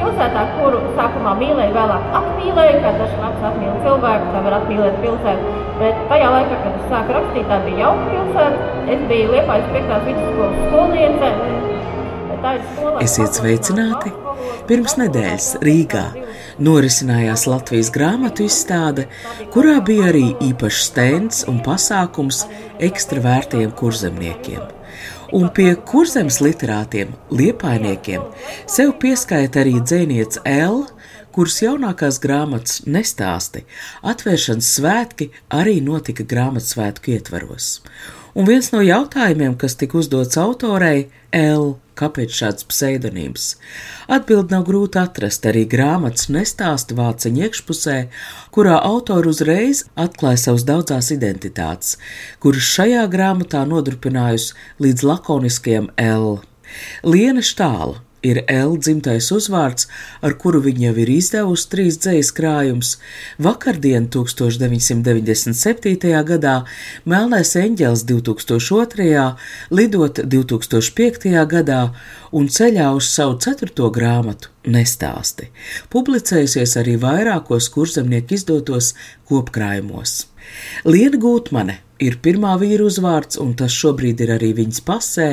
Pilsētā, kuru sākumā mīlēju, vēlāk atmīlēju, kā dažs labs atmīl cilvēku, tā var atmīlēt pilsētu. Bet tajā laikā, kad es sāku rakstīt, tā bija jauka pilsēta. Es biju Liepājas 5. vidusskolas skolniece. Esiet sveicināti! Pirms nedēļas Rīgā norisinājās Latvijas grāmatu izstāde, kurā bija arī īpašs stends un pasākums ekstravērtiem kurzemniekiem. Un pie kurzemes literātiem, liepainiekiem, sev pieskaita arī dzēniece L, kuras jaunākās grāmatas nestāsti, atvēršanas svētki arī notika grāmatsvētku ietvaros. Un viens no jautājumiem, kas tika uzdots autorei, L. Kāpēc šāds pseidonīms? Atbildi nav grūti atrast arī grāmatas nestāsta vāciņa iekšpusē, kurā autori uzreiz atklāja savas daudzās identitātes, kuras šajā grāmatā nodrupinājusi līdz lakoniskajam L. Liena Štāla ir L dzimtais uzvārds, ar kuru viņa jau ir izdevusi trīs dzējas krājumus. Vakardien, 1997. gadā, Melnais eņģels 2002. lidot 2005. gadā un ceļā uz savu ceturto grāmatu nestāsti, publicējusies arī vairākos kurzemnieku izdotos kopkrājumos. Liena Gūtmane ir pirmā vīra uzvārds, un tas šobrīd ir arī viņas pasē.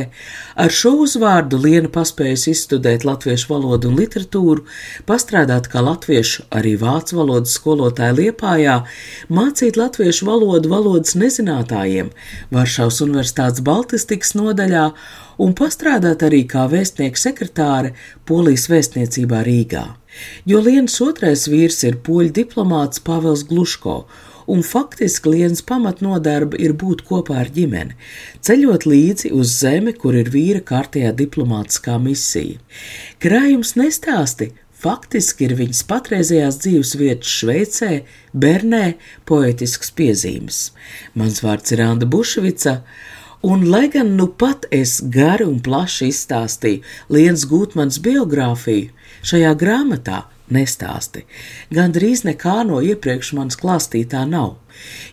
Ar šo uzvārdu Liena paspējusi izstudēt latviešu valodu un literatūru, pastrādāt kā latviešu, arī vācu valodas skolotāja Liepājā, mācīt latviešu valodu valodas nezinātājiem Varšavas Universitātes Baltistikas nodaļā un pastrādāt arī kā vēstnieka sekretāre Polijas vēstniecībā Rīgā. Jo Lienas otrais vīrs ir poļu diplomāts Pāvils Gluško, un faktiski Lienas pamatnodarba ir būt kopā ar ģimeni, ceļot līdzi uz zemi, kur ir vīra kārtējā diplomātiskā misija. Krājums nestāsti. Faktiski ir viņas patreizējās dzīves vietas Šveicē, Bernē, poetisks piezīmes. Mans vārds ir Anna Bušvica, un lai gan nu pat es gari un plaši izstāstīju Lienas Gūtmanas biogrāfiju, šajā grāmatā nestāsti. Gan drīz nekā no iepriekš manas klāstītā nav,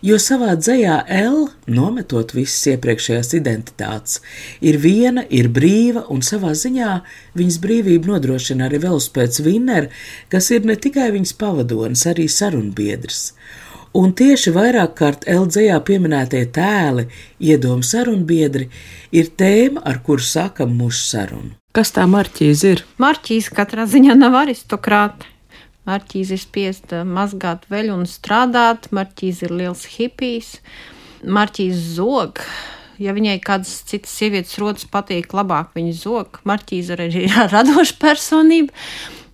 jo savā dzējā L, nometot visas iepriekšējās identitātes, ir viena, ir brīva, un savā ziņā viņas brīvību nodrošina arī velospēds Vinner, kas ir ne tikai viņas pavadonis, arī sarunbiedrs. Un tieši vairāk kārt LDZ pieminētie tēli, iedomu sarunbiedri, ir tēma, ar kuru sākam mūsu sarunu. Kas tā marķīze ir? Marķīs katrā ziņā nav aristokrāti. Marķīs ir spiest mazgāt veļu un strādāt. Marķīs ir liels hipijs. Marķīs zog. Ja viņai kādas citas sievietes rodas patīk, labāk viņa zog. Marķīs arī ir radoša personība.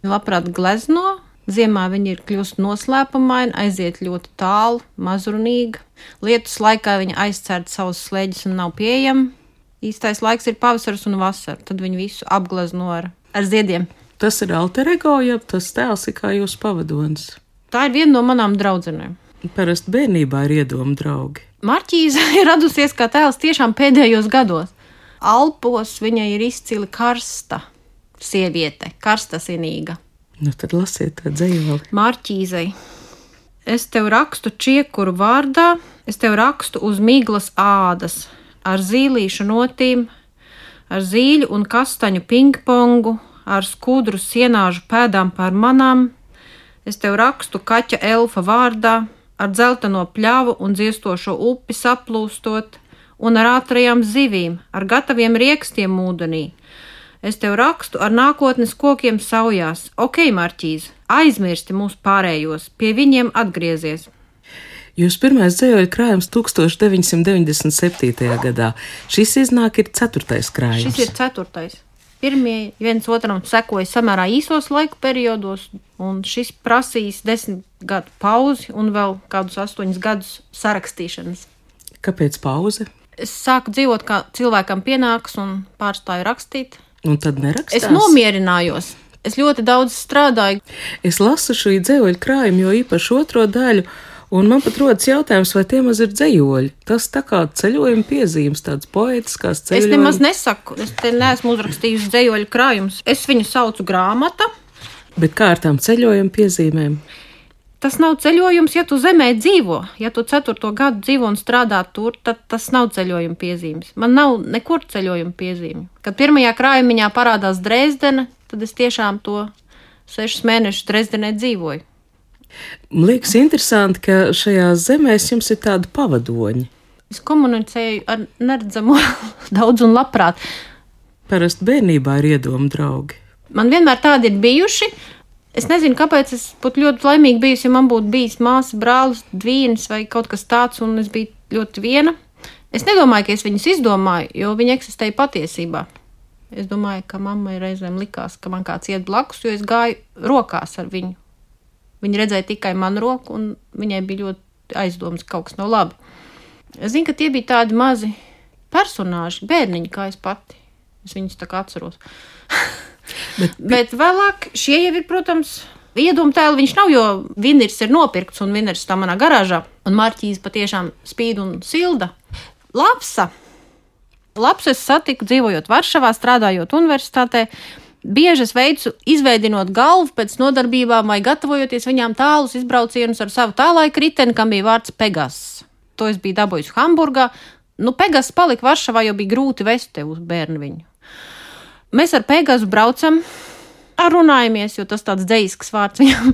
Labprāt glezno, Ziemā viņa ir kļuvusi noslēpumaina, aiziet ļoti tālu, mazrunīga. Lietus laikā viņa aizcērt savus slēģus un nav pieejama. Īstais laiks ir pavasaris un vasara, tad viņi visu apglezno ar, ar ziediem. Tas ir alter ego, ja tas tēls ir kā jūsu pavadonis. Tā ir viena no manām draudzenēm. Parasti bērnībā ir iedomu draugi. Marķīze ir radusies kā tēls tiešām pēdējos gados. Alpos viņai ir izcili karsta sieviete, karstasinīga. Nu, tad lasiet to dzīvoli. Mārķīzei. Es tev rakstu čiekuru vārdā, es tev rakstu uz miglas ādas, ar zīlīšu notīm, ar zīļu un kastaņu pingpongu, ar skudru sienāžu pēdām pār manām. Es tev rakstu kaķa elfa vārdā, ar dzelteno pļāvu un dziestošo upi saplūstot, un ar ātrajām zivīm, ar gataviem riekstiem ūdenī, Es tev rakstu ar nākotnes kokiem saujās. Ok, Marķīze, aizmirsti mūs pārējos, pie viņiem atgriezies. Jūs pirmais dzējoja krājums 1997. gadā. Šis iznāk ir ceturtais krājums. Šis ir ceturtais. Pirmie viens otram sekoja samērā īsos laika periodos, un šis prasīs desmit gadu pauzi un vēl kādus astoņus gadus sarakstīšanas. Kāpēc pauze? Es sāku dzīvot, kā cilvēkam pienāks, un pārstāju rakstīt. Un tad nerakstās. Es nomierinājos. Es ļoti daudz strādāju. Es lasu šī dzīvoļu krājumu, jo īpaši otro daļu, Un man pat rodas jautājums, vai tie maz ir dzējoļi. Tas tā kā ceļojuma piezīmes, tāds poetiskās ceļojuma. Es nemaz nesaku, es te neesmu uzrakstījusi dzējoļu krājumus. Es viņu saucu grāmata. Bet kā ar tām ceļojuma piezīmēm? Tas nav ceļojums, ja tu zemē dzīvo. Ja tu ceturto gadu dzīvo un strādā tur, tad tas nav ceļojuma piezīmes. Man nav nekur ceļojuma piezīme. Kad pirmajā krājumā parādās Dresdena, tad es tiešām to sešus mēnešus Dresdenē dzīvoju. Man liekas, interesanti, ka šajās zemēs jums ir tādi pavadoņi. Es komunicēju ar neredzamo daudz un labprāt. Parasti bērnībā ir iedomu draugi. Man vienmēr tādi ir bijuši. Es nezinu, kāpēc es būtu ļoti laimīga bijusi, ja man būtu bijis māsa, brālis, dvīnis vai kaut kas tāds, un es biju ļoti viena. Es nedomāju, ka es viņus izdomāju, jo viņi eksistēja patiesībā. Es domāju, ka mammai reizēm likās, ka man kāds iet blakus, jo es gāju rokās ar viņu. Viņa redzēja tikai manu roku, un viņai bija ļoti aizdomas, ka kaut kas nav labi. Es zinu, ka tie bija tādi mazi personāži, bērniņi, kā es pati. Es viņus tā kā atceros. Bet, Bet vēlāk šie jau ir, protams, Iedomājieties, tēlu viņš nav, jo Vinnirs ir nopirkts un Vinnirs tā manā garāžā. Un Marķīs patiešām spīd un silda. Lapsa. Lapsa es satiku dzīvojot Varšavā, strādājot universitātē. Bieži es veicu, izveidinot galvu pēc nodarbībām vai gatavojoties viņām tālus izbraucienus ar savu tālāku riteni, kam bija vārds Pegas. To es biju dabūjis Hamburgā. Nu, Pegas palika Varšavā, jo bija grūti vest te uz bērnu viņu. Mēs ar Pegasu braucam, runājamies, jo tas tāds dzīsks vārds viņam.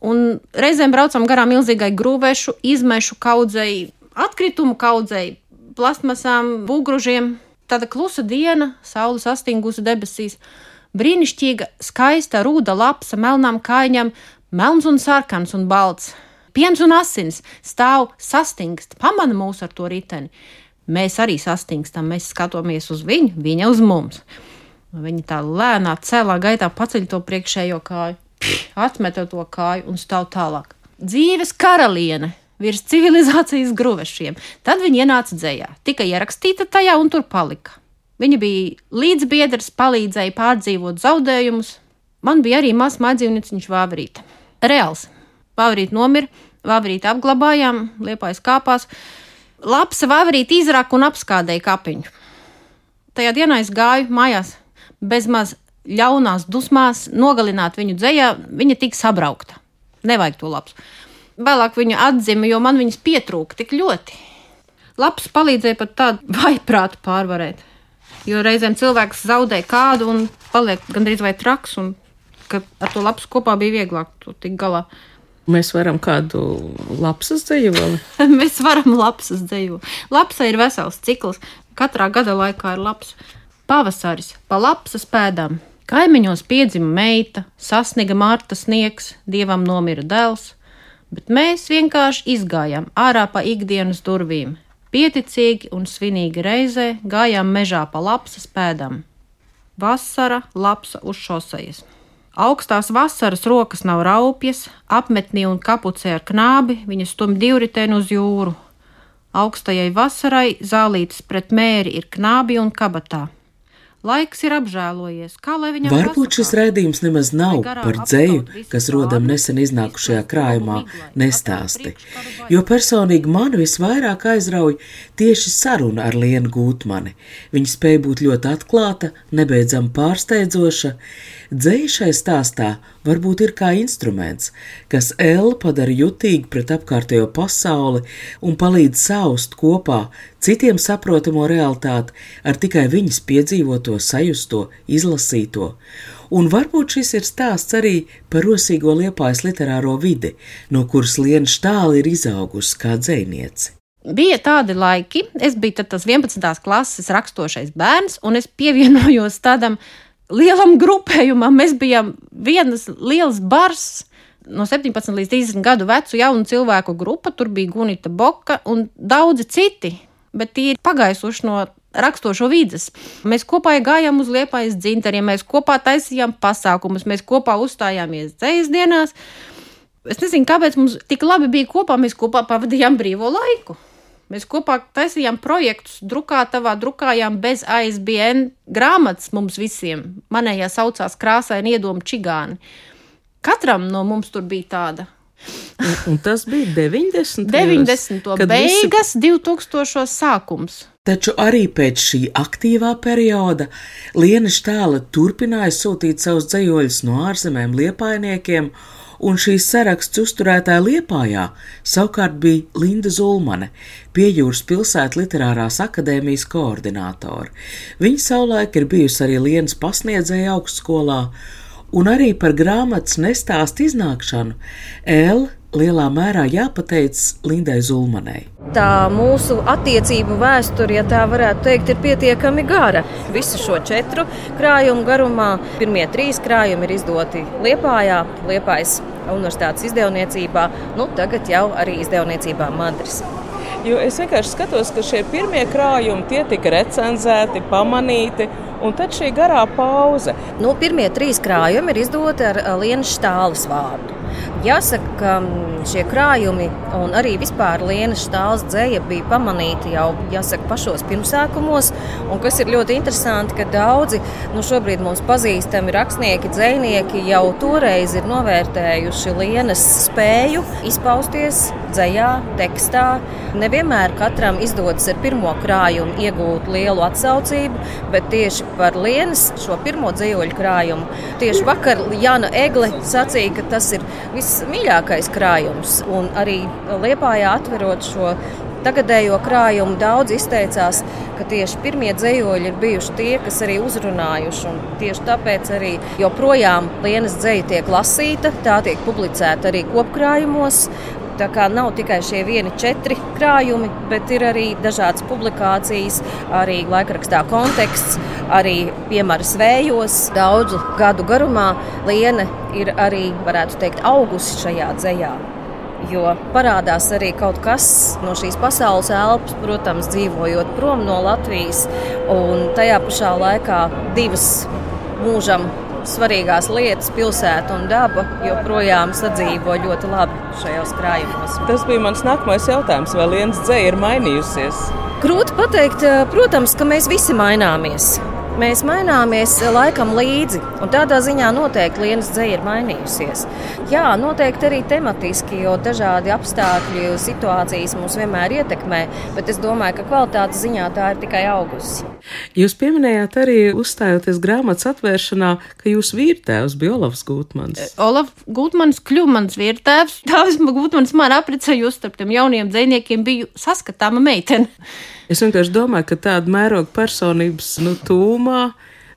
Un reizēm braucam garām milzīgai grūvēšu, izmešu kaudzei, atkritumu kaudzei, plastmasām, būgružiem. Tāda klusa diena, saules astingusi debesīs, brīnišķīga, skaista, rūda lapsa, melnām kājām, melns un sarkans un balts. Piens un asins stāv sastingst, pamana mūs ar to riteni. Mēs arī sastingstam, mēs skatāmies uz viņu, viņa uz mums. Viņa tā lēnā, cēlā gaitā paceļ to priekšējo kāju, atmeta to kāju un stāv tālāk. Dzīves karaliene virs civilizācijas gruvešiem. Tad viņa ienāca dzējā, tika ierakstīta tajā un tur palika. Viņa bija līdzbiedrs, palīdzēja pārdzīvot zaudējumus. Man bija arī mazs mājdzīvnieciņš Vāvrīta. Reāls. Vāvrīta nomira, Vāvrīta apglabājām, liepājas kāpās. Labs Vāvrīta izraka un apskādēja kapiņu. Tajā dienā es gāju mājās bezmaz ļaunās dusmās nogalināt viņu dzējā, viņa tika sabraukta. Nevajag to labs. Vēlāk viņa atzima, jo man viņas pietrūka tik ļoti. Labs palīdzēja pat tādu vaiprātu pārvarēt. Jo reizēm cilvēks zaudē kādu un paliek gandrīz vai traks, un ar to labu kopā bija vieglāk tikt galā. Mēs varam kādu lapsas dzējoli. Mēs varam lapsas dzējoli. Lapsa ir vesels cikls. Katrā gada laikā ir labs. Pavasaris pa lapsas pēdām. Kaimiņos piedzima meita, sasniga Marta sniegs, dievam nomira dēls, bet mēs vienkārši izgājām ārā pa ikdienas durvīm. Pieticīgi un svinīgi reizē gājām mežā pa lapsas pēdām. Vasara, lapsa uz šosejas. Augstās vasaras rokas nav raupjas, apmetnī un kapucē ar knābi, viņa stum divritēnu uz jūru. Augstajai vasarai zālītes pret mēri ir knābi un kabatā. Laiks ir apžēlojies, kā lai viņam Varbūt šis raidījums nemaz nav par dzēju, kas rodam nesen iznākušajā krājumā, nestāsti, jo personīgi mani visvairāk aizrauj tieši saruna ar Lienu Gūtmani. Viņa spēja būt ļoti atklāta, nebeidzam pārsteidzoša. Dzēja šai stāstā varbūt ir kā instruments, kas Elu padara jutīgu pret apkārtējo pasauli un palīdz saust kopā citiem saprotamo realitāti ar tikai viņas piedzīvoto, sajusto, izlasīto. Un varbūt šis ir stāsts arī par rosīgo liepājas literāro vidi, no kuras Liena Štāli ir izaugusi kā dzēniece. Bija tādi laiki, es biju tas 11. klases rakstošais bērns, un es pievienojos tādam lielam grupējumam. Mēs bijām viens liels bars, no 17 līdz 30 gadu vecu jaunu cilvēku grupa. Tur bija Gunita Boka un daudzi citi bet tie ir pagaisuši no rakstošo vidas. Mēs kopā gājām uz liepais dzinteriem, mēs kopā taisījām pasākumus, mēs kopā uzstājāmies dzējas dienās. Es nezinu, kāpēc mums tik labi bija kopā, mēs kopā pavadījām brīvo laiku. Mēs kopā taisījām projektus, drukātavā, drukājām bez ASBN grāmatas mums visiem. Manējā saucās krāsaini iedomu čigāni. Katram no mums tur bija tāda Un, un tas bija 90. 90. beigas, visi... 2000. sākums. Taču arī pēc šī aktīvā perioda Liena Štāla turpināja sūtīt savus dzējoļus no ārzemēm liepainiekiem, un šīs saraksts uzturētāja Liepājā savukārt bija Linda Zulmane, piejūras pilsētas literārās akadēmijas koordinātore. Viņa savulaik ir bijusi arī Lienas pasniedzēja augstskolā, un arī par grāmatas nestāstu iznākšanu L lielā mērā jāpateicas Lindai Zulmanai. Tā mūsu attiecību vēsture, ja tā varētu teikt, ir pietiekami gara. Visu šo četru krājumu garumā pirmie trīs krājumi ir izdoti Liepājā, Liepājas universitātes izdevniecībā, nu tagad jau arī izdevniecībā Madras. Jo es vienkārši skatos, ka šie pirmie krājumi tie tika recenzēti, pamanīti. Un tad šī garā pauze. Nu, pirmie trīs krājumi ir izdoti ar Lienas Štāles vārdu. Jāsaka, ka mm, šie krājumi un arī vispār Lienas stāsts dzēja bija pamanīti jau jāsaka, pašos pirmsākumos. Un kas ir ļoti interesanti, ka daudzi nu, šobrīd mums pazīstami rakstnieki, dzējnieki jau toreiz ir novērtējuši Lienas spēju izpausties dzējā, tekstā. Nevienmēr katram izdodas ar pirmo krājumu iegūt lielu atsaucību, bet tieši par Lienas šo pirmo dzējoļu krājumu tieši vakar Jana Egle sacīja, ka tas ir vismīļākais krājums. Un arī Liepājā atverot šo tagadējo krājumu, daudz izteicās, ka tieši pirmie dzējoļi ir bijuši tie, kas arī uzrunājuši. Tieši tāpēc arī joprojām Lienas dzēja tiek lasīta, tā tiek publicēta arī kopkrājumos. Tā kā nav tikai šie vieni četri krājumi, bet ir arī dažādas publikācijas, arī laikrakstā konteksts, arī piemērs vējos. Daudzu gadu garumā Liene ir arī, varētu teikt, augusi šajā dzējā. Jo parādās arī kaut kas no šīs pasaules elpas, protams, dzīvojot prom no Latvijas, un tajā pašā laikā divas mūžam svarīgās lietas, pilsēta un daba joprojām sadzīvo ļoti labi šajos krājumos. Tas bija mans nākamais jautājums, vai Lienas dzēja ir mainījusies? Grūti pateikt, protams, ka mēs visi maināmies. Mēs maināmies laikam līdzi, un tādā ziņā noteikti Lienas dzēja ir mainījusies. Jā, noteikti arī tematiski, jo dažādi apstākļi, situācijas mūs vienmēr ietekmē, bet es domāju, ka kvalitātes ziņā tā ir tikai augusi. Jūs pieminējāt arī, uzstājoties grāmatas atvēršanā, ka jūsu vīrtēvs bija Olavs Gutmans. Olafs Gutmans kļuva mans vīrtēvs. Tāvis Gutmans man apprecējus starp tiem jauniem dzēniekiem biju saskatāma meitene. Es vienkārši domāju, ka tāda mēroga personības nu, tūmā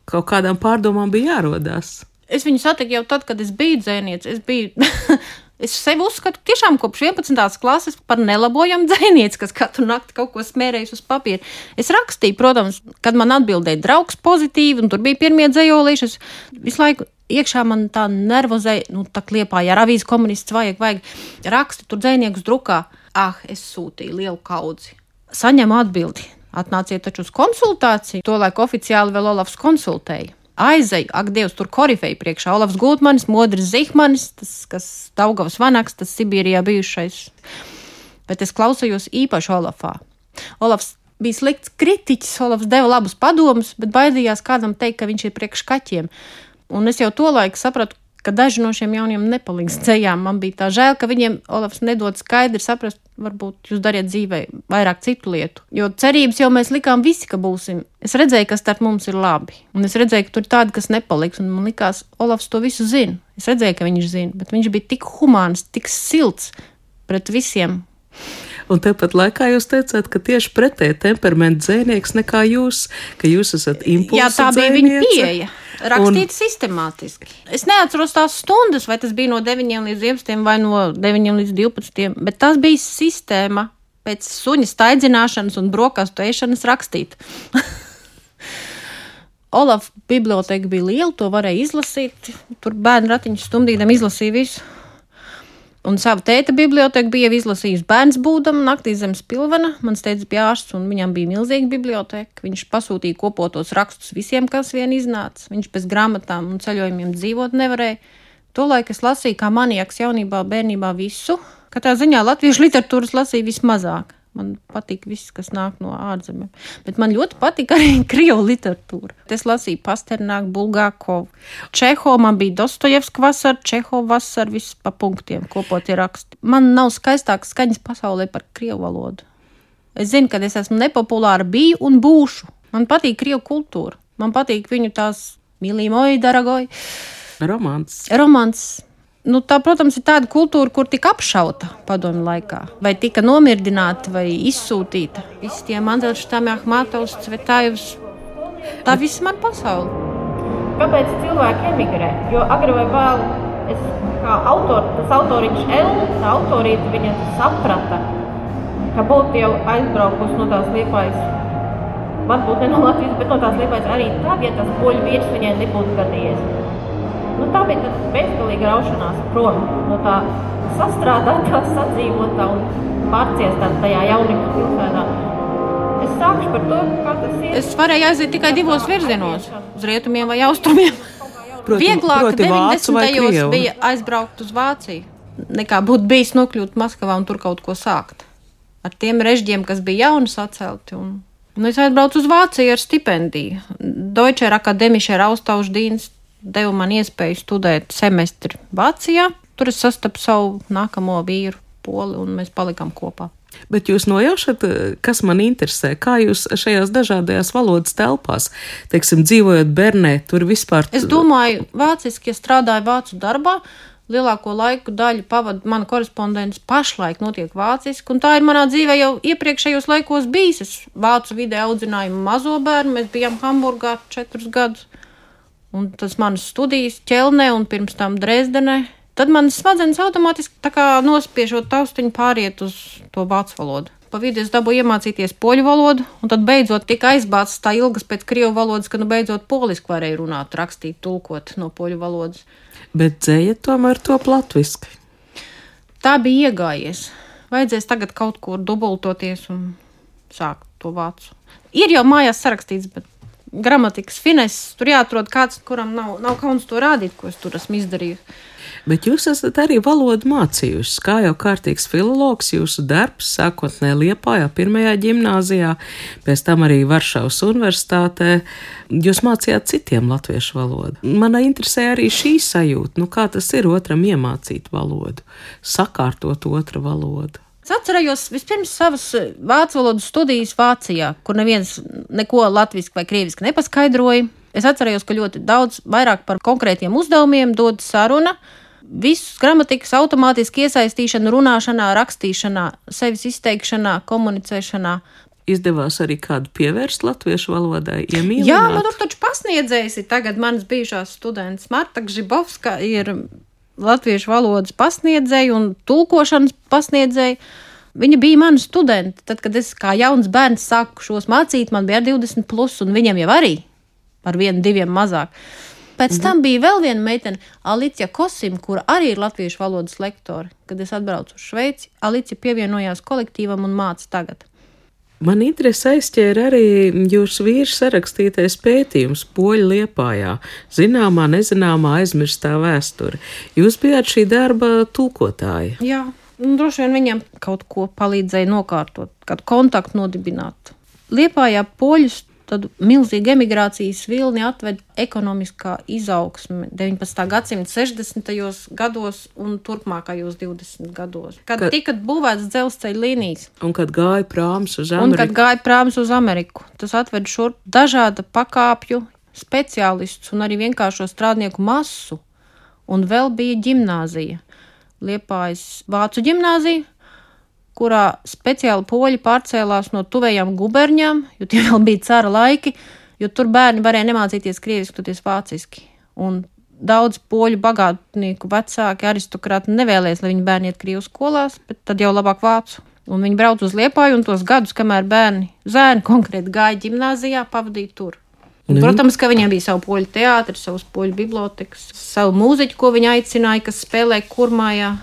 kaut kādām pārdomām bija jārodās. Es viņu satiku jau tad, kad es biju dzēniece. Es biju. Es sevi uzskatu tiešām kopš 11. klases par nelabojamu dzēnieci, kas katru nakti kaut ko smērējis uz papīra. Es rakstīju, protams, kad man atbildēja draugs pozitīvi, un tur bija pirmie dzējolīši. Es visu laiku iekšā man tā nervozēja, nu, tā kliepā, ja avīzes komunists vajag, vajag raksti tur dzēniekus drukā. Ah, es sūtīju lielu kaudzi saņem atbildi. Atnāciet taču uz konsultāciju, to laik oficiāli vēl Olafs konsultēja. Aizeju, ak, Dievs, tur korifeja priekšā. Olafs Gultmanis, Modris Zihmanis, tas, kas Daugavas vanaks, tas Sibīrijā bijušais. Bet es klausījos īpaši Olafā. Olafs bija slikts kritiķis, Olafs deva labus padomus, bet baidījās kādam teikt, ka viņš ir priekš kaķiem. Un es jau to laiku sapratu, ka daži no šiem jauniem nepaliks ceļā. Man bija tā žēl, ka viņiem Olafs nedod skaidri saprast, varbūt jūs dariet dzīvē vairāk citu lietu. Jo cerības jau mēs likām visi, ka būsim. Es redzēju, kas starp mums ir labi. Un es redzēju, ka tur ir tādi, kas nepaliks. Un man likās, Olafs to visu zina. Es redzēju, ka viņš zina, bet viņš bija tik humāns, tik silts pret visiem. Un tāpat laikā jūs teicāt, ka tieši pretēji temperamenta dzēnieks nekā jūs, ka jūs esat impulsu. Jā, tā bija viņa pieeja rakstīt un... sistemātiski. Es neatceros tās stundas, vai tas bija no 9 līdz 11 vai no 9 līdz 12, bet tas bija sistēma pēc suņa staidzināšanas un brokastu ēšanas rakstīt. Olaf biblioteka bija liela, to varēja izlasīt. Tur bērnu ratiņš stundītam izlasīja visu. Un savu tēta biblioteka bija izlasījis bērns būdam, naktī zem spilvena. Mans tēvs bija ārsts, un viņam bija milzīga biblioteka. Viņš pasūtīja kopotos rakstus visiem, kas vien iznāca. Viņš bez grāmatām un ceļojumiem dzīvot nevarēja. Tolaik es lasīju kā manieks jaunībā, bērnībā visu. Katrā ziņā latviešu literatūras lasīju vismazāk. Man patīk viss, kas nāk no ārzemēm. Bet man ļoti patīk arī krievu literatūra. Es lasīju Pasternāku, Bulgākovu. Čeho man bija Dostojevska vasara, Čeho vasara, viss pa punktiem kopotie raksti. Man nav skaistākas skaņas pasaulē par krievu valodu. Es zinu, ka es esmu nepopulāra, biju un būšu. Man patīk krievu kultūra. Man patīk viņu tās mīlīmoji, daragoji. Romāns. Romāns Nu, tā, protams, ir tāda kultūra, kur tika apšauta padomju laikā, vai tika nomirdināta, vai izsūtīta. Visi tie Mandelštāmi, Ahmatovs, Cvetājus. Tā viss man pasaule. Kāpēc cilvēki emigrē? Jo agri vai vēl es kā autor, tas autoriņš L, tā autorīte, viņa saprata, ka būtu jau aizbraukusi no tās liepājas, varbūt ne no Latvijas, bet no tās liepājas arī tad, ja tas poļu vīrs viņai nebūtu gadījies. Nu, tā bija bezgalīga raušanās prom no tā sastrādātā, sadzīvotā un pārciestā tajā jaunības pilsētā. Es sākšu par to, kā tas ir. Es varēju aiziet tikai divos virzienos, uz rietumiem vai austrumiem. Proti, Vieglāk proti vācu vai 90. krievu? bija aizbraukt uz Vāciju, nekā būt bijis nokļūt Maskavā un tur kaut ko sākt. Ar tiem režģiem, kas bija jauni sacelti. Un... Nu, es aizbraucu uz Vāciju ar stipendiju. Deutsche Akademische Austauschdienst deva man iespēju studēt semestri Vācijā. Tur es sastapu savu nākamo vīru, poli, un mēs palikām kopā. Bet jūs nojaušat, kas man interesē, kā jūs šajās dažādajās valodas telpās, teiksim, dzīvojot Bernē, tur vispār. Es domāju, vāciski, ja strādāju vācu darbā, lielāko laiku daļu pavadu mana korespondents pašlaik notiek vāciski, un tā ir manā dzīvē jau iepriekšējos laikos bijis. Es vācu vidē audzināju mazo bērnu, mēs bijām Hamburgā četrus gadus, un tas manas studijas ķelnē un pirms tam Dresdenē. Tad manas smadzenes automātiski nospiežot taustiņu pāriet uz to vācu valodu. Pa vidu es dabūju iemācīties poļu valodu, un tad beidzot tika aizbāzts tā ilgas pēc krievu valodas, ka nu beidzot poliski varēja runāt, rakstīt, tulkot no poļu valodas. Bet dzēja tomēr to latviski. Tā bija iegājies. Vajadzēs tagad kaut kur dubultoties un sākt to vācu. Ir jau mājās sarakstīts, bet gramatikas fineses tur jāatrod kāds, kuram nav, nav kauns to rādīt, ko es tur esmu izdarījis. Bet jūs esat arī valodu mācījusi. Kā jau kārtīgs filologs, jūsu darbs sākotnēji Liepājā, pirmajā gimnāzijā, pēc tam arī Varšavas universitātē, jūs mācījāt citiem latviešu valodu. Manā interesē arī šī sajūta, nu kā tas ir otram iemācīt valodu, sakārtot otru valodu. Es atcerējos vispirms savas eh, vācu valodas studijas Vācijā, kur neviens neko latviešu vai krieviski nepaskaidroja. Es atcerējos, ka ļoti daudz vairāk par konkrētiem uzdevumiem dod saruna. Visus gramatikas automātiski iesaistīšana, runāšanā, rakstīšanā, sevis izteikšanā, komunicēšanā. Izdevās arī kādu pievērst latviešu valodai, iemīļot. Jā, man tur taču pasniedzējis ir tagad manas bijušās studentes Marta Gžibovska ir latviešu valodas pasniedzēja un tulkošanas pasniedzēja. Viņa bija mana studente. Tad, kad es kā jauns bērns sāku šos mācīt, man bija 20, plus, un viņam jau arī ar vienu, diviem mazāk. Pēc tam bija vēl viena meitene, Alicija Kosim, kura arī ir latviešu valodas lektore. Kad es atbraucu uz Šveici, Alicija pievienojās kolektīvam un māca tagad. Man interesi aizķēra arī jūsu vīrs sarakstītais pētījums Poļu liepājā - zināmā, nezināmā, aizmirstā vēsture. Jūs bijāt šī darba tulkotāja. Jā, un droši vien viņam kaut ko palīdzēja nokārtot, kādu kontaktu nodibināt. Liepājā poļus tad milzīga emigrācijas vilni atved ekonomiskā izaugsme 19. gadsimta 60. gados un turpmākajos 20 gados, kad, Kad- tika būvēts dzelzceļa līnijas. Un kad gāja prāms uz Un, kad Ameriku, gāja prāms uz Ameriku, tas atved šurp dažāda pakāpju speciālistus un arī vienkāršo strādnieku masu. Un vēl bija gimnāzija, Liepājas Vācu gimnāzija, kurā speciāli poļi pārcēlās no tuvējām guberņām, jo tie vēl bija cara laiki, jo tur bērni varēja nemācīties krieviski, toties vāciski. Un daudz poļu bagātnieku vecāki aristokrāti nevēlēs, lai viņu bērni iet krievu skolās, bet tad jau labāk vācu. Un viņi brauc uz Liepāju un tos gadus, kamēr bērni, zēni konkrēti gāja gimnāzijā, pavadīja tur. Un, protams, ka viņiem bija savu poļu teātris, savas poļu bibliotekas, savu mūziķu, ko viņi aicināja, kas spēlēja kurmājā.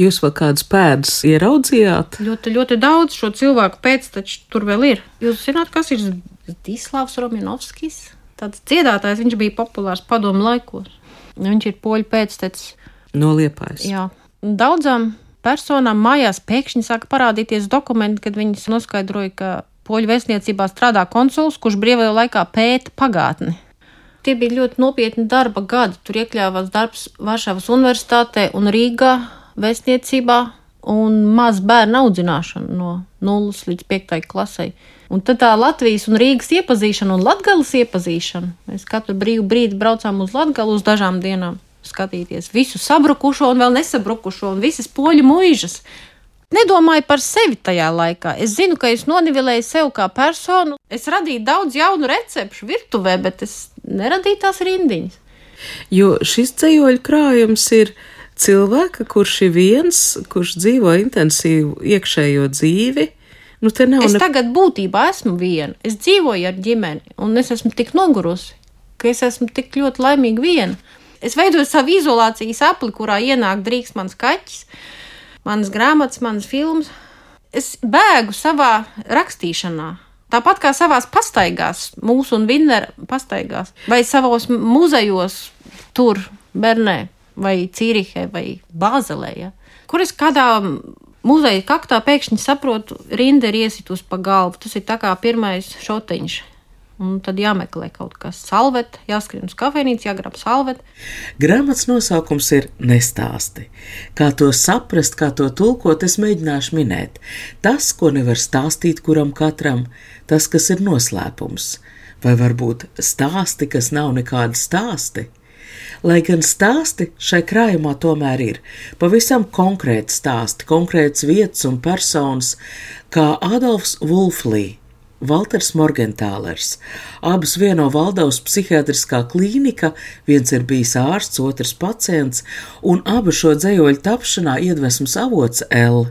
Jūs vēl kādas pēdas ieraudzījāt? Ļoti, ļoti daudz šo cilvēku pēc taču tur vēl ir. Jūs zināt, kas ir Zdislavs Romanovskis? Tāds dziedātājs, viņš bija populārs padomu laikos. Viņš ir poļu pēctecis. No liepājas. Jā, daudzām personām. Mājās pēkšņi sāka parādīties dokumenti, kad viņas noskaidroja, ka poļu vēstniecībā strādā konsuls, kurš brīvajā laikā pēta pagātni. Tie bija ļoti nopietni darba gadi. Tur iekļāvās darbs Varšavas Universitātē un Rīgā vēstniecībā un maz bērnu audzināšana no 0 līdz 5 klasei. Un tad tā Latvijas un Rīgas iepazīšana un Latgales iepazīšana. Mēs katru brīvu brīdi braucām uz Latgalu uz dažām dienām skatīties visu sabrukušo un vēl nesabrukušo un visas poļu mūžas. Nedomāju par sevi tajā laikā. Es zinu, ka es nonivelēju sevi kā personu. Es radīju daudz jaunu recepšu virtuvē, bet es neradīju tās rindiņas. Jo šis ceļoļu krājums ir cilvēka, kurš ir viens, kurš dzīvo intensīvu iekšējo dzīvi. Nu, es ne... tagad būtībā esmu viena. Es dzīvoju ar ģimeni, un es esmu tik nogurusi, ka es esmu tik ļoti laimīga viena. Es veidoju savu izolācijas apli, kurā ienāk drīkst mans kaķis, manas grāmatas, manas filmas. Es bēgu savā rakstīšanā. Tāpat kā savā pastaigās, mūsu un Vinnera pastaigās, vai savos muzejos, tur, Bernē, vai Cīrihē, vai Bāzelē, ja? kur es kādā muzeja kaktā pēkšņi saprotu, rinda ir iesitus pa galvu. Tas ir tā kā pirmais šotiņš. Un tad jāmeklē kaut kas salvet, jāskrien uz kafejnīcu, jāgrab salvet. Grāmatas nosaukums ir Nestāsti. Kā to saprast, kā to tulkot, es mēģināšu minēt. Tas, ko nevar stāstīt kuram katram, tas, kas ir noslēpums, vai varbūt stāsti, kas nav nekādi stāsti. Lai gan stāsti šai krājumā tomēr ir pavisam konkrēti stāsti, konkrēts vietas un personas, kā Adolfs Vulflī. Walters Morgentālers. Abus vieno Valdavas psihiatriskā klīnika, viens ir bijis ārsts, otrs pacients, un abu šo dzējoļu tapšanā iedvesmas avots L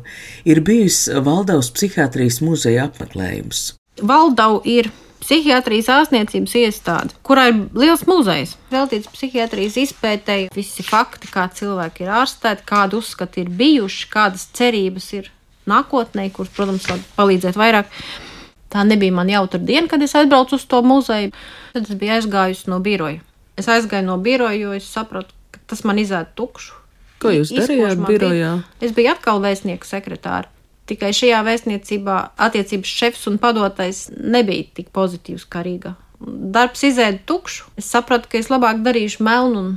ir bijis Valdavas psihiatrijas muzeja apmeklējums. Valdau ir psihiatrijas ārstniecības iestāde, kurā ir liels muzejs. Veltīts psihiatrijas izpētēji visi fakti, kā cilvēki ir ārstēti, kādi uzskati ir bijuši, kādas cerības ir nākotnē, kuras, protams, var palīdzēt vairāk. Tā nebija man jautra diena, kad es aizbraucu uz to muzeju. Tad es biju aizgājusi no biroja. Es aizgāju no biroja, jo es sapratu, ka tas man izēda tukšu. Ko jūs darījāt birojā? Es biju atkal vēstnieka sekretāra. Tikai šajā vēstniecībā attiecības šefs un padotais nebija tik pozitīvs kā Rīgā. Darbs izēda tukšu. Es sapratu, ka es labāk darīšu melnu un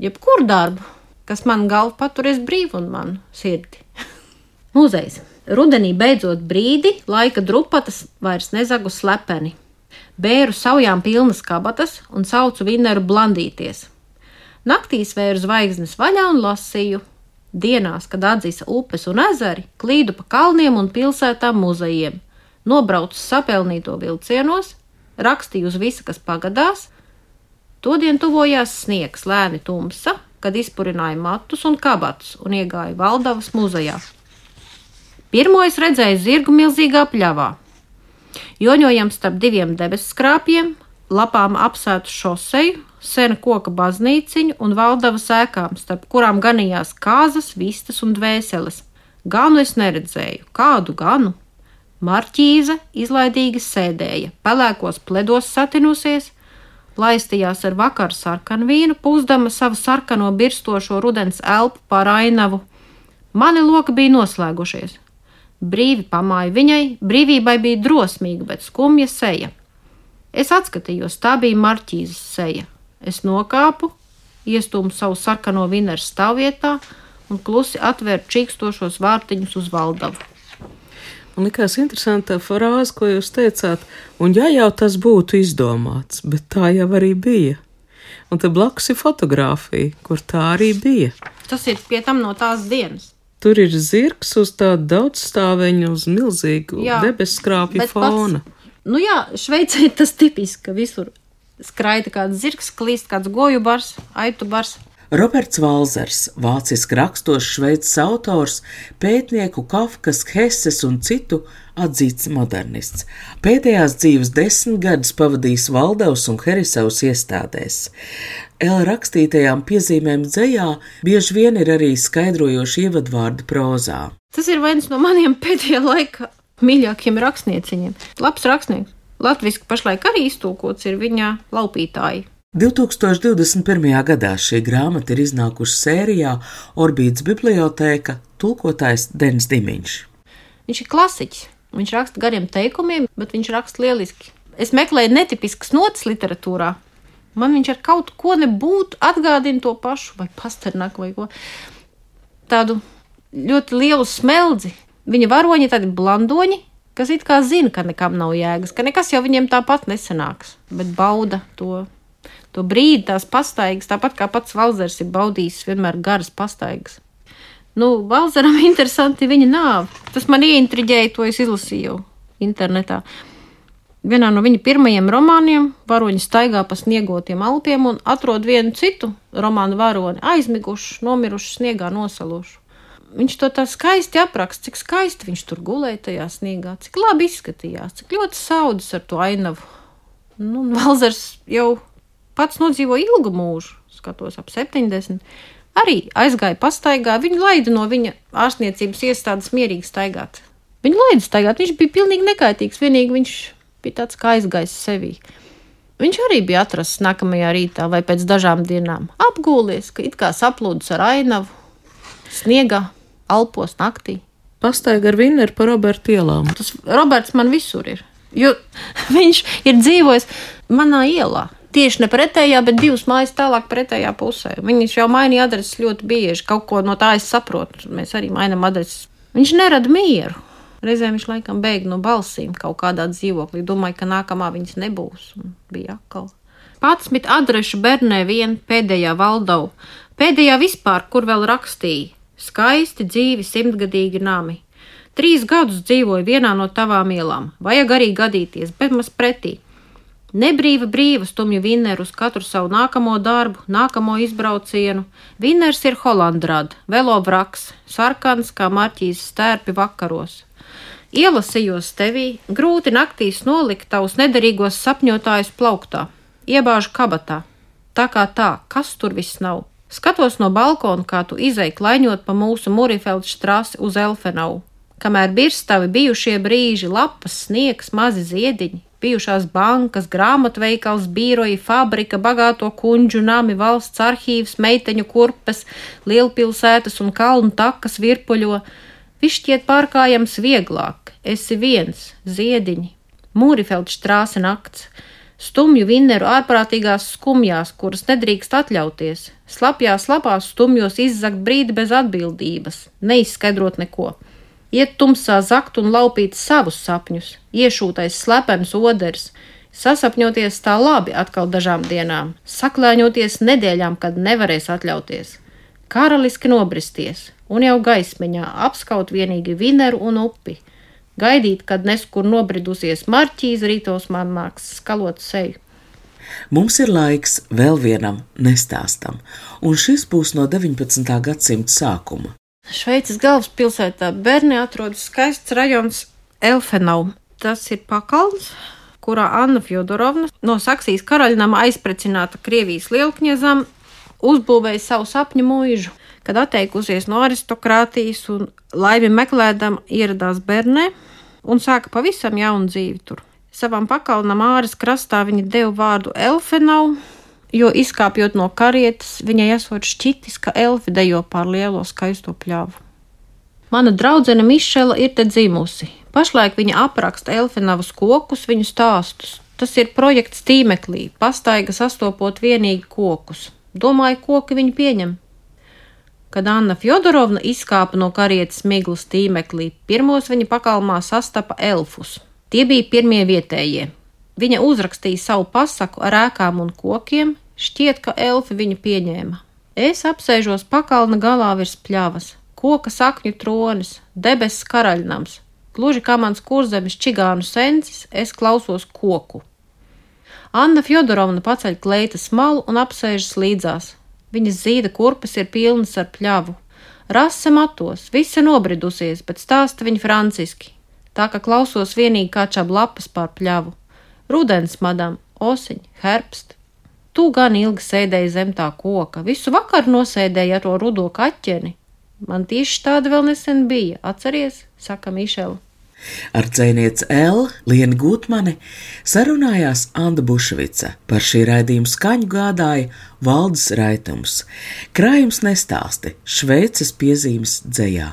jebkuru darbu, kas man galvu paturēs brīvu un manu sirdi. Muzejs. Rudenī beidzot brīdi, laika drupatas vairs nezagu slepeni. Bēru saujām pilnas kabatas un saucu vineru blandīties. Naktīs vēru zvaigznes vaļā un lasīju, Dienās, kad atzīs upes un ezeri, klīdu pa kalniem un pilsētām muzejiem, nobraucu sapelnīto vilcienos, rakstīju uz visu, kas pagadās. Todien tuvojās sniegs, lēni tumsa, kad izpurināja matus un kabatus un iegāja Valdavas muzejā. Pirmo es redzēju zirgu milzīgā pļavā. Joņojam starp diviem debesu skrāpiem, lapām apsētu šoseju, sena koka baznīciņu un valdavas ēkām, starp kurām ganījās kāzas, vistas un dvēseles. Ganu es neredzēju, kādu ganu. Marķīze izlaidīgi sēdēja, pelēkos pledos satinusies, laistījās ar vakar sarkanu vīnu, pūzdama savu sarkano birstošo rudens elpu pār ainavu. Mani loki bija noslēgušies. Brīvi pamāju viņai, brīvībai bija drosmīga, bet skumja seja. Es atskatījos, tā bija marķīzes seja. Es nokāpu, iestūmu savu sarkano vineru stāvvietā un klusi atvēru čīkstošos vārtiņus uz valdavu. Man likās interesanta frāze, ko jūs teicāt, un ja jau tas būtu izdomāts, bet tā jau arī bija. Un te blakus ir fotografija, kur tā arī bija. Tas ir pie tam no tās dienas. Tur ir zirgs uz tādu daudzstāveņu, uz milzīgu debesu skrāpju fona. Pats, nu jā, Šveicē tas tipiski, ka visur skraida kāds zirgs, klīst kāds goju bars, aitu bars. Roberts Valzers, vāciski rakstošs šveicis autors, pētnieku Kafkas, Hesses un citu atzīts modernists. Pēdējās dzīves desmit gadus pavadījis Valdavas un Herisavas iestādēs. L rakstītajām piezīmēm dzējā bieži vien ir arī skaidrojoši ievadvārdi prozā. Tas ir viens no maniem pēdējā laika mīļākiem rakstnieciņiem. Labs rakstnieks. Latvijas pašlaik arī iztūkots ir viņa laupītāji. 2021. gadā šī grāmata ir iznākusi sērijā Orbītas bibliotēka, tulkotājs Denis Dimiņš. Viņš ir klasiķis. Viņš raksta gariem teikumiem, bet viņš raksta lieliski. Es meklēju netipiskas notis literatūrā. Man viņš ar kaut ko nebūtu atgādina to pašu, vai pasternaku, vai ko tādu ļoti lielu smeldzi. Viņa varoņi ir tādi blandoņi, kas it kā zina, ka nekam nav jēgas, ka nekas jau viņiem tāpat nesanāks, bet bauda to, to brīdi, tās pastaigas, tāpat kā pats Valzers ir baudījis vienmēr garas pastaigas. Nu, Valzeram interesanti viņa nāve. Tas man ieintriģēja, to es izlasīju internetā. Vienā no viņa pirmajiem romāniem varoņi staigā pa sniegotiem alpiem un atrod vienu citu romānu varoni, aizmigušu, nomirušu, sniegā nosalušu. Viņš to tā skaisti apraksta, cik skaisti viņš tur gulēja tajā sniegā, cik labi izskatījās, cik ļoti saudas ar to ainavu. Nu, Valzers jau pats nodzīvo ilgu mūžu, skatos ap 70 arī aizgāja pastaigā. Viņu laida no viņa ārstniecības iestādes mierīgi staigāt. Viņu laida staigāt, viņš bija pilnīgi nekaitīgs, vienīgi viņš bija tāds kā aizgājis sevī. Viņš arī bija atrasts nākamajā rītā vai pēc dažām dienām, apgūlies, ka it kā saplūdis ar ainavu, sniegā, alpos naktī. Pastaigā ar Vinneru pa Roberta ielām. Tas Roberts man visur ir, jo viņš ir dzīvojis manā ielā tieši ne pretējā, bet divas mājas tālāk pretējā pusē. Viņš jau mainīja adreses ļoti bieži. Kaut ko no tā es saprotu. Mēs arī mainām adreses. Viņš nerada mieru. Reizēm viņš laikam bēg no balsīm kaut kādā dzīvoklī. Domāju, ka nākamā viņas nebūs. Un bija atkal. Pats mit adrešu bērnē vien pēdējā valdau, pēdējā vispār, kur vēl rakstīja. Skaisti dzīvi simtgadīgi nami. Trīs gadus dzīvoju vienā no tavām ielām, vajag arī gadīties, bet maz pretī. Nebrīva brīva stumju Vinneru uz katru savu nākamo darbu, nākamo izbraucienu. Vinners ir Holandrad, velo vraks, sarkans kā marķīs stērpi vakaros. Ielasījos tevī, grūti naktīs nolikt tavus nederīgos sapņotājus plauktā, iebāžu kabatā. Tā kā tā, kas tur viss nav. Skatos no balkona, kā tu izei klaiņot pa mūsu Murifeldu strāsi uz Elfenau. Kamēr birstavi bijušie brīži, lapas, sniegs, mazi ziediņi, bijušās bankas, grāmatveikals, bīroji, fabrika, bagāto kuģu nami, valsts arhīvs, meiteņu kurpes, lielpilsētas un kalnu takas virpuļo. Viss šķiet pārkājams vieglāk, esi viens, ziediņi, mūrifeld strāse nakts, stumju vinneru ārprātīgās skumjās, kuras nedrīkst atļauties, slapjās lapās stumjos izzakt brīdi bez atbildības, neizskaidrot neko. Iet tumsā zakt un laupīt savus sapņus, iešūtais slepens oders, sasapņoties tā labi atkal dažām dienām, saklēņoties nedēļām, kad nevarēs atļauties, karaliski nobristies un jau gaismiņā apskaut vienīgi vineru un upi, gaidīt, kad neskur nobridusies marķīze rītos man nāks skalot seju. Mums ir laiks vēl vienam nestāstam, un šis būs no 19. gadsimta sākuma. Šveices galvaspilsētā Bernē atrodas skaists rajons Elfenau. Tas ir pakalns, kurā Anna Fjodorovna no Saksijas karaļnama aizprecināta Krievijas lielkņazam uzbūvēja savu sapņu mūžu. Kad atteikusies no aristokrātijas un laimi meklēdam ieradās Bernē un sāka pavisam jaunu dzīvi tur. Savam pakalnam āras krastā viņa deva vārdu Elfenau, jo izkāpjot no karietes, viņai esot šķitis, ka elfi dejo pār lielo skaisto pļāvu. Mana draudzene Mišela ir te dzimusi. Pašlaik viņa apraksta elfenavas kokus, viņu stāstus. Tas ir projekts tīmeklī, pastaiga sastopot vienīgi kokus. Domāju, koki viņu pieņem. Kad Anna Fjodorovna izkāpa no karietes miglas tīmeklī, pirmos viņa pakalmā sastapa elfus. Tie bija pirmie vietējie. Viņa uzrakstīja savu pasaku ar ēkām un kokiem, šķiet, ka elfi viņu pieņēma. Es apsēžos pakalna galā virs pļavas, koka sakņu tronis, debesu karaļnams, gluži kā mans kurzemes čigānu sensis, es klausos koku. Anna Fjodorovna paceļ kleitas malu un apsēžas līdzās. Viņas zīda kurpes ir pilnas ar pļavu. Rase matos, visa nobridusies, bet stāsta viņa franciski, tā ka klausos vienīgi kā čab lapas pār pļavu. Rudens, madam, osiņ, herbst. Tu gan ilgi sēdēji zem tā koka, visu vakaru nosēdēji ar to rudo kaķeni. Man tieši tāda vēl nesen bija, atceries, saka Mišela. Ar dzēnieci L. Lienu Gutmani sarunājās Anna Bušvica. Par šī raidījuma skaņu gādāja Valdis Raitums. Krājums nestāsti Šveices piezīmes dzējā.